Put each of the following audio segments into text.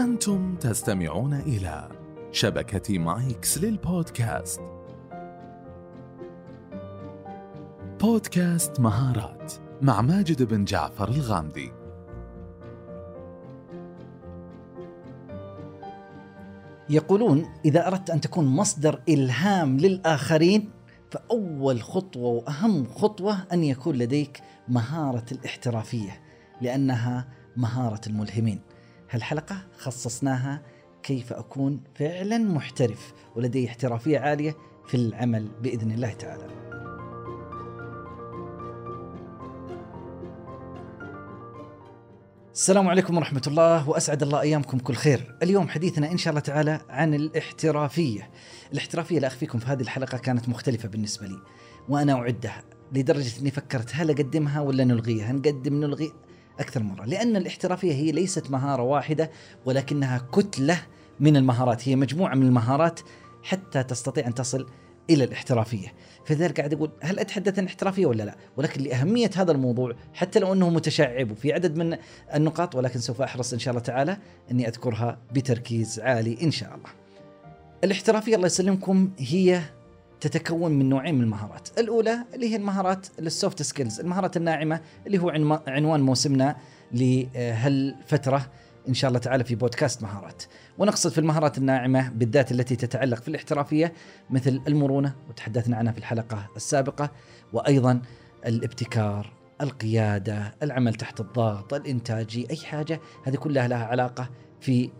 أنتم تستمعون إلى شبكة مايكس للبودكاست. بودكاست مهارات مع ماجد بن جعفر الغامدي. يقولون إذا أردت أن تكون مصدر إلهام للآخرين فأول خطوة وأهم خطوة أن يكون لديك مهارة الاحترافية لأنها مهارة الملهمين. هالحلقة خصصناها كيف أكون فعلا محترف ولدي احترافية عالية في العمل بإذن الله تعالى. السلام عليكم ورحمة الله وأسعد الله أيامكم كل خير. اليوم حديثنا إن شاء الله تعالى عن الاحترافية. الاحترافية لا أخفيكم في هذه الحلقة كانت مختلفة بالنسبة لي وأنا أعدها لدرجة أني فكرت هل أقدمها ولا نلغيها؟ نقدم نلغي؟ أكثر مرة لأن الاحترافية هي ليست مهارة واحدة ولكنها كتلة من المهارات هي مجموعة من المهارات حتى تستطيع أن تصل إلى الاحترافية، فلذلك قاعد أقول هل أتحدث عن احترافيه ولا لا؟ ولكن لأهمية هذا الموضوع حتى لو أنه متشعب وفي عدد من النقاط ولكن سوف أحرص إن شاء الله تعالى أني أذكرها بتركيز عالي إن شاء الله. الاحترافية الله يسلمكم هي تتكون من نوعين من المهارات، الأولى اللي هي المهارات ال soft skills، المهارات الناعمة اللي هو عنوان موسمنا لهالفترة. إن شاء الله تعالى في بودكاست مهارات. ونقصد في المهارات الناعمة بالذات التي تتعلق في الاحترافية مثل المرونة وتحدثنا عنها في الحلقة السابقة وأيضا الابتكار القيادة العمل تحت الضغط الانتاجية أي حاجة هذه كلها لها علاقة في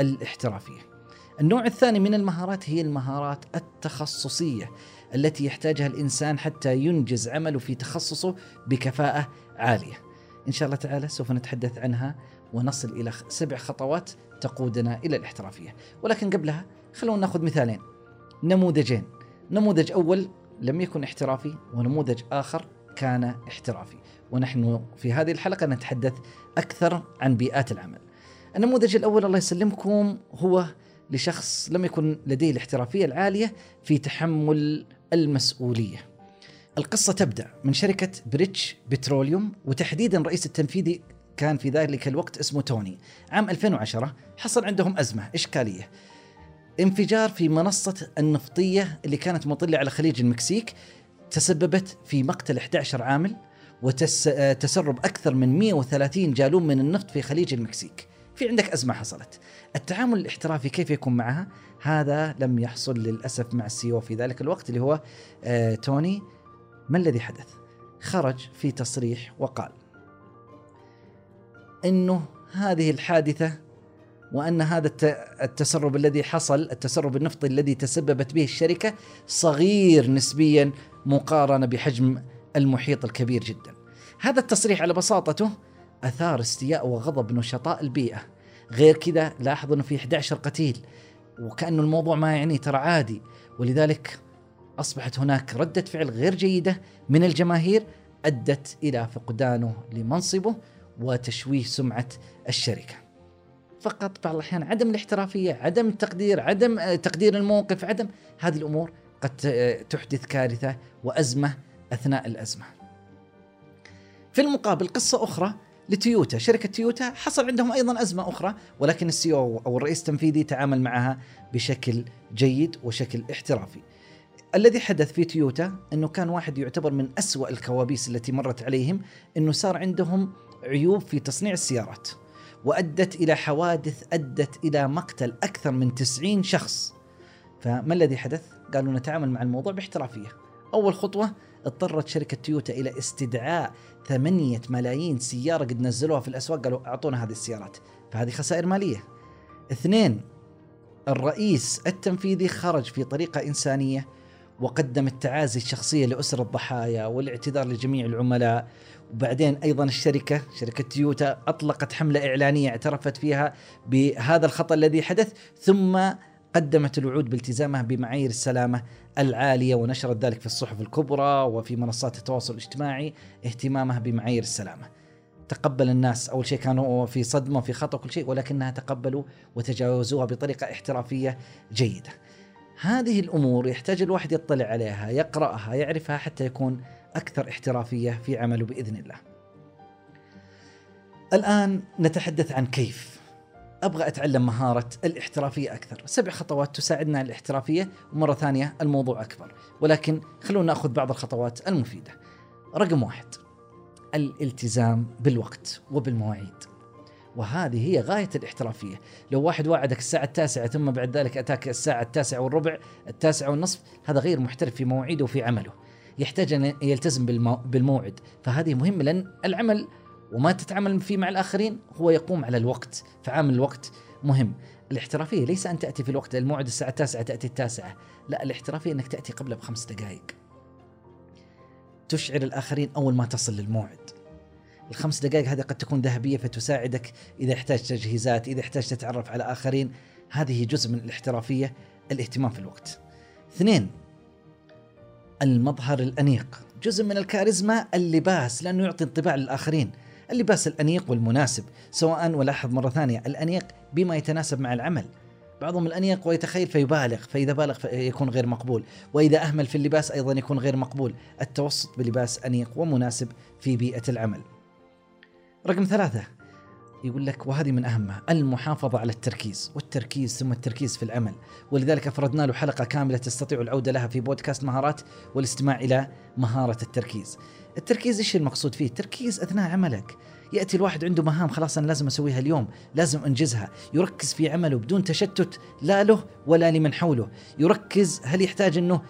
الاحترافية. النوع الثاني من المهارات هي المهارات التخصصية التي يحتاجها الإنسان حتى ينجز عمله في تخصصه بكفاءة عالية. إن شاء الله تعالى سوف نتحدث عنها ونصل إلى سبع خطوات تقودنا إلى الاحترافية، ولكن قبلها خلونا نأخذ مثالين. نموذجين، نموذج أول لم يكن احترافي ونموذج آخر كان احترافي، ونحن في هذه الحلقة نتحدث أكثر عن بيئات العمل. النموذج الأول الله يسلمكم هو لشخص لم يكن لديه الاحترافية العالية في تحمل المسؤولية. القصة تبدأ من شركة بريتش بتروليوم وتحديدا رئيسها التنفيذي كان في ذلك الوقت اسمه توني. عام 2010 حصل عندهم أزمة إشكالية. انفجار في منصة النفطية اللي كانت مطلة على خليج المكسيك تسببت في مقتل 11 عامل وتسرب أكثر من 130 جالون من النفط في خليج المكسيك. في عندك أزمة حصلت. التعامل الاحترافي كيف يكون معها؟ هذا لم يحصل للأسف مع السي في ذلك الوقت اللي هو آه توني. ما الذي حدث؟ خرج في تصريح وقال إنه هذه الحادثة وأن هذا التسرب الذي حصل التسرب النفطي الذي تسببت به الشركة صغير نسبيا مقارنة بحجم المحيط الكبير جدا. هذا التصريح على بساطته أثار استياء وغضب نشطاء البيئة. غير كذا لاحظ إنه في 11 قتيل وكأنه الموضوع ما يعني ترى عادي ولذلك أصبحت هناك ردة فعل غير جيدة من الجماهير أدت إلى فقدانه لمنصبه وتشويه سمعة الشركة. فقط بعض الأحيان عدم الاحترافية، عدم التقدير، عدم آه، تقدير الموقف، عدم هذه الأمور قد آه، تحدث كارثة وأزمة أثناء الأزمة. في المقابل قصة أخرى لتويوتا، شركة تويوتا حصل عندهم أيضا أزمة أخرى ولكن ال CEO الرئيس التنفيذي تعامل معها بشكل جيد وشكل احترافي. الذي حدث في تويوتا إنه كان واحد يعتبر من أسوأ الكوابيس التي مرت عليهم إنه صار عندهم عيوب في تصنيع السيارات وأدت إلى حوادث أدت إلى مقتل أكثر من 90 شخص فما الذي حدث؟ قالوا نتعامل مع الموضوع باحترافية أول خطوة اضطرت شركة تويوتا إلى استدعاء ثمانية ملايين سيارة قد نزلوها في الأسواق قالوا أعطونا هذه السيارات فهذه خسائر مالية. اثنين الرئيس التنفيذي خرج في طريقة إنسانية وقدم التعازي الشخصية لأسر الضحايا والاعتذار لجميع العملاء. وبعدين أيضا الشركة شركة تويوتا أطلقت حملة إعلانية اعترفت فيها بهذا الخطأ الذي حدث ثم قدمت الوعود بالتزامها بمعايير السلامة العالية ونشرت ذلك في الصحف الكبرى وفي منصات التواصل الاجتماعي اهتمامها بمعايير السلامة تقبل الناس أول شيء كانوا في صدمة وفي خطأ وكل شيء ولكنها تقبلوا وتجاوزوها بطريقة احترافية جيدة هذه الأمور يحتاج الواحد يطلع عليها يقرأها يعرفها حتى يكون أكثر احترافية في عمله بإذن الله. الآن نتحدث عن كيف. أبغى أتعلم مهارة الاحترافية أكثر، سبع خطوات تساعدنا على الاحترافية ومرة ثانية الموضوع أكبر، ولكن خلونا نأخذ بعض الخطوات المفيدة. رقم واحد الالتزام بالوقت وبالمواعيد. وهذه هي غاية الاحترافية. لو واحد وعدك الساعة التاسعة ثم بعد ذلك أتاك الساعة التاسعة والربع التاسعة والنصف هذا غير محترف في مواعيده وفي عمله. يحتاج أن يلتزم بالمو... بالموعد. فهذه مهمة لأن العمل وما تتعامل فيه مع الآخرين هو يقوم على الوقت. فعامل الوقت مهم. الاحترافية ليس أن تأتي في الوقت الموعد الساعة التاسعة تأتي التاسعة. لا الاحترافية أنك تأتي قبل بخمس دقائق تشعر الآخرين أول ما تصل للموعد. الخمس دقائق هذه قد تكون ذهبية فتساعدك إذا احتاج تجهيزات إذا احتاج تتعرف على آخرين. هذه جزء من الاحترافية الاهتمام في الوقت. اثنين المظهر الأنيق. جزء من الكاريزما اللباس لأنه يعطي انطباع للآخرين. اللباس الأنيق والمناسب سواء ولاحظ مرة ثانية الأنيق بما يتناسب مع العمل. بعضهم الأنيق ويتخيل فيبالغ فإذا بالغ يكون غير مقبول. وإذا أهمل في اللباس أيضا يكون غير مقبول. التوسط بلباس أنيق ومناسب في بيئة العمل. رقم ثلاثة يقول لك وهذه من أهمها المحافظة على التركيز والتركيز ثم التركيز في العمل ولذلك أفردنا له حلقة كاملة تستطيع العودة لها في بودكاست مهارات والاستماع إلى مهارة التركيز. التركيز إيش المقصود فيه؟ التركيز أثناء عملك. يأتي الواحد عنده مهام خلاص أنا لازم أسويها اليوم، لازم أنجزها، يركز في عمله بدون تشتت لا له ولا لمن حوله، يركز هل يحتاج إنه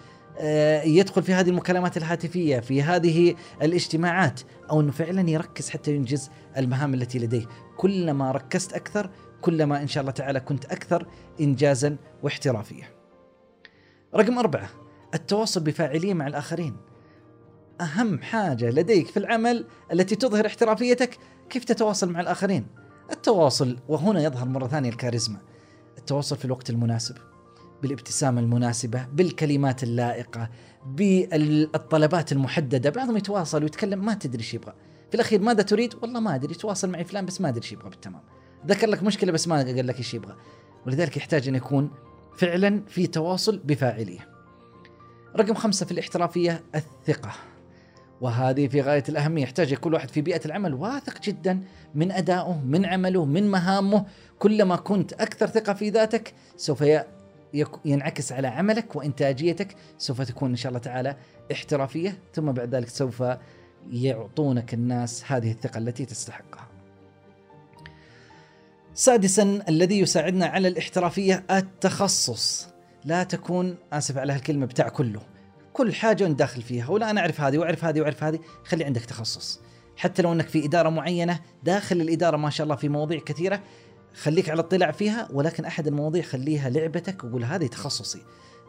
يدخل في هذه المكالمات الهاتفية، في هذه الاجتماعات، أو إنه فعلا يركز حتى ينجز المهام التي لديه، كلما ركزت أكثر كلما إن شاء الله تعالى كنت أكثر انجازا واحترافية. رقم أربعة التواصل بفاعليه مع الآخرين. أهم حاجة لديك في العمل التي تظهر احترافيتك كيف تتواصل مع الآخرين. التواصل وهنا يظهر مرة ثانية الكاريزما. التواصل في الوقت المناسب بالابتسامة المناسبة، بالكلمات اللائقة، بالطلبات المحددة، بعضهم يتواصل ويتكلم ما تدري إيش يبغى. في الأخير ماذا تريد؟ والله ما أدري تواصل معي فلان بس ما أدري إيش يبغى بالتمام. ذكر لك مشكلة بس ما قال لك إيش يبغى. ولذلك يحتاج أن يكون فعلا في تواصل بفاعلية. رقم خمسة في الاحترافية الثقة. وهذه في غاية الأهمية يحتاج كل واحد في بيئة العمل واثق جدا من أدائه من عمله من مهامه كلما كنت أكثر ثقة في ذاتك سوف ينعكس على عملك وإنتاجيتك سوف تكون إن شاء الله تعالى احترافية ثم بعد ذلك سوف يعطونك الناس هذه الثقة التي تستحقها. سادسا الذي يساعدنا على الاحترافية التخصص. لا تكون آسف على هالكلمة بتاع كله. كل حاجة انت داخل فيها ولا أنا أعرف هذه وأعرف هذه وأعرف هذه خلي عندك تخصص حتى لو إنك في إدارة معينة داخل الإدارة ما شاء الله في مواضيع كثيرة خليك على اطلاع فيها ولكن أحد المواضيع خليها لعبتك وقول هذه تخصصي.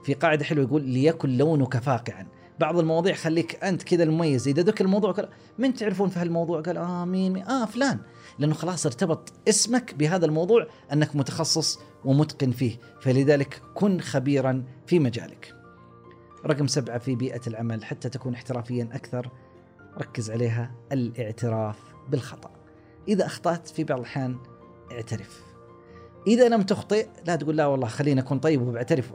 في قاعدة حلوة يقول ليكن لونك فاقعا. بعض المواضيع خليك أنت كذا المميز. إذا ذكر الموضوع قال من تعرفون في هالموضوع؟ قال آه مين, مين؟ آه فلان. لأنه خلاص ارتبط اسمك بهذا الموضوع أنك متخصص ومتقن فيه. فلذلك كن خبيرا في مجالك. رقم سبعة في بيئة العمل حتى تكون احترافيا أكثر ركز عليها الاعتراف بالخطأ. إذا أخطأت في بعض الأحيان اعترف. إذا لم تخطئ لا تقول لا والله خليني أكون طيب وبعترف.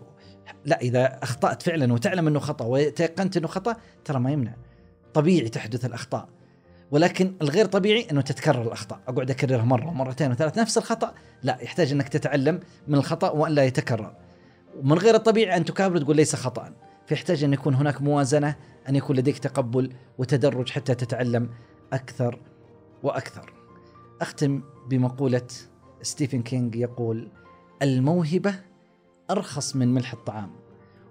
لا إذا أخطأت فعلا وتعلم أنه خطأ وتيقنت أنه خطأ ترى ما يمنع. طبيعي تحدث الأخطاء. ولكن الغير طبيعي إنه تتكرر الأخطاء، أقعد أكررها مرة ومرتين وثلاث. نفس الخطأ، لا يحتاج إنك تتعلم من الخطأ وأن لا يتكرر. ومن غير الطبيعي أن تكابر تقول ليس خطا، فيحتاج أن يكون هناك موازنة أن يكون لديك تقبل وتدرج حتى تتعلم أكثر وأكثر. أختم بمقولة ستيفن كينج يقول: الموهبة أرخص من ملح الطعام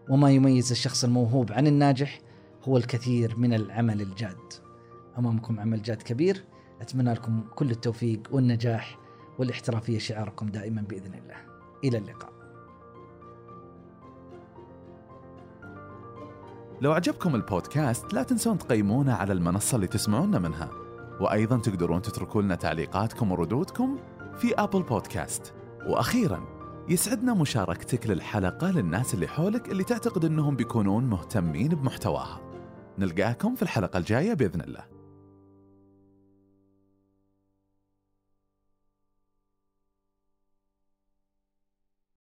وما يميز الشخص الموهوب عن الناجح هو الكثير من العمل الجاد. أمامكم عمل جاد كبير أتمنى لكم كل التوفيق والنجاح والاحترافيه شعاركم دائما بإذن الله. إلى اللقاء. لو عجبكم البودكاست لا تنسون تقيمونا على المنصة اللي تسمعونا منها وأيضا تقدرون تتركوا لنا تعليقاتكم وردودكم في أبل بودكاست وأخيرا يسعدنا مشاركتك للحلقة للناس اللي حولك اللي تعتقد أنهم بيكونون مهتمين بمحتواها. نلقاكم في الحلقة الجاية بإذن الله.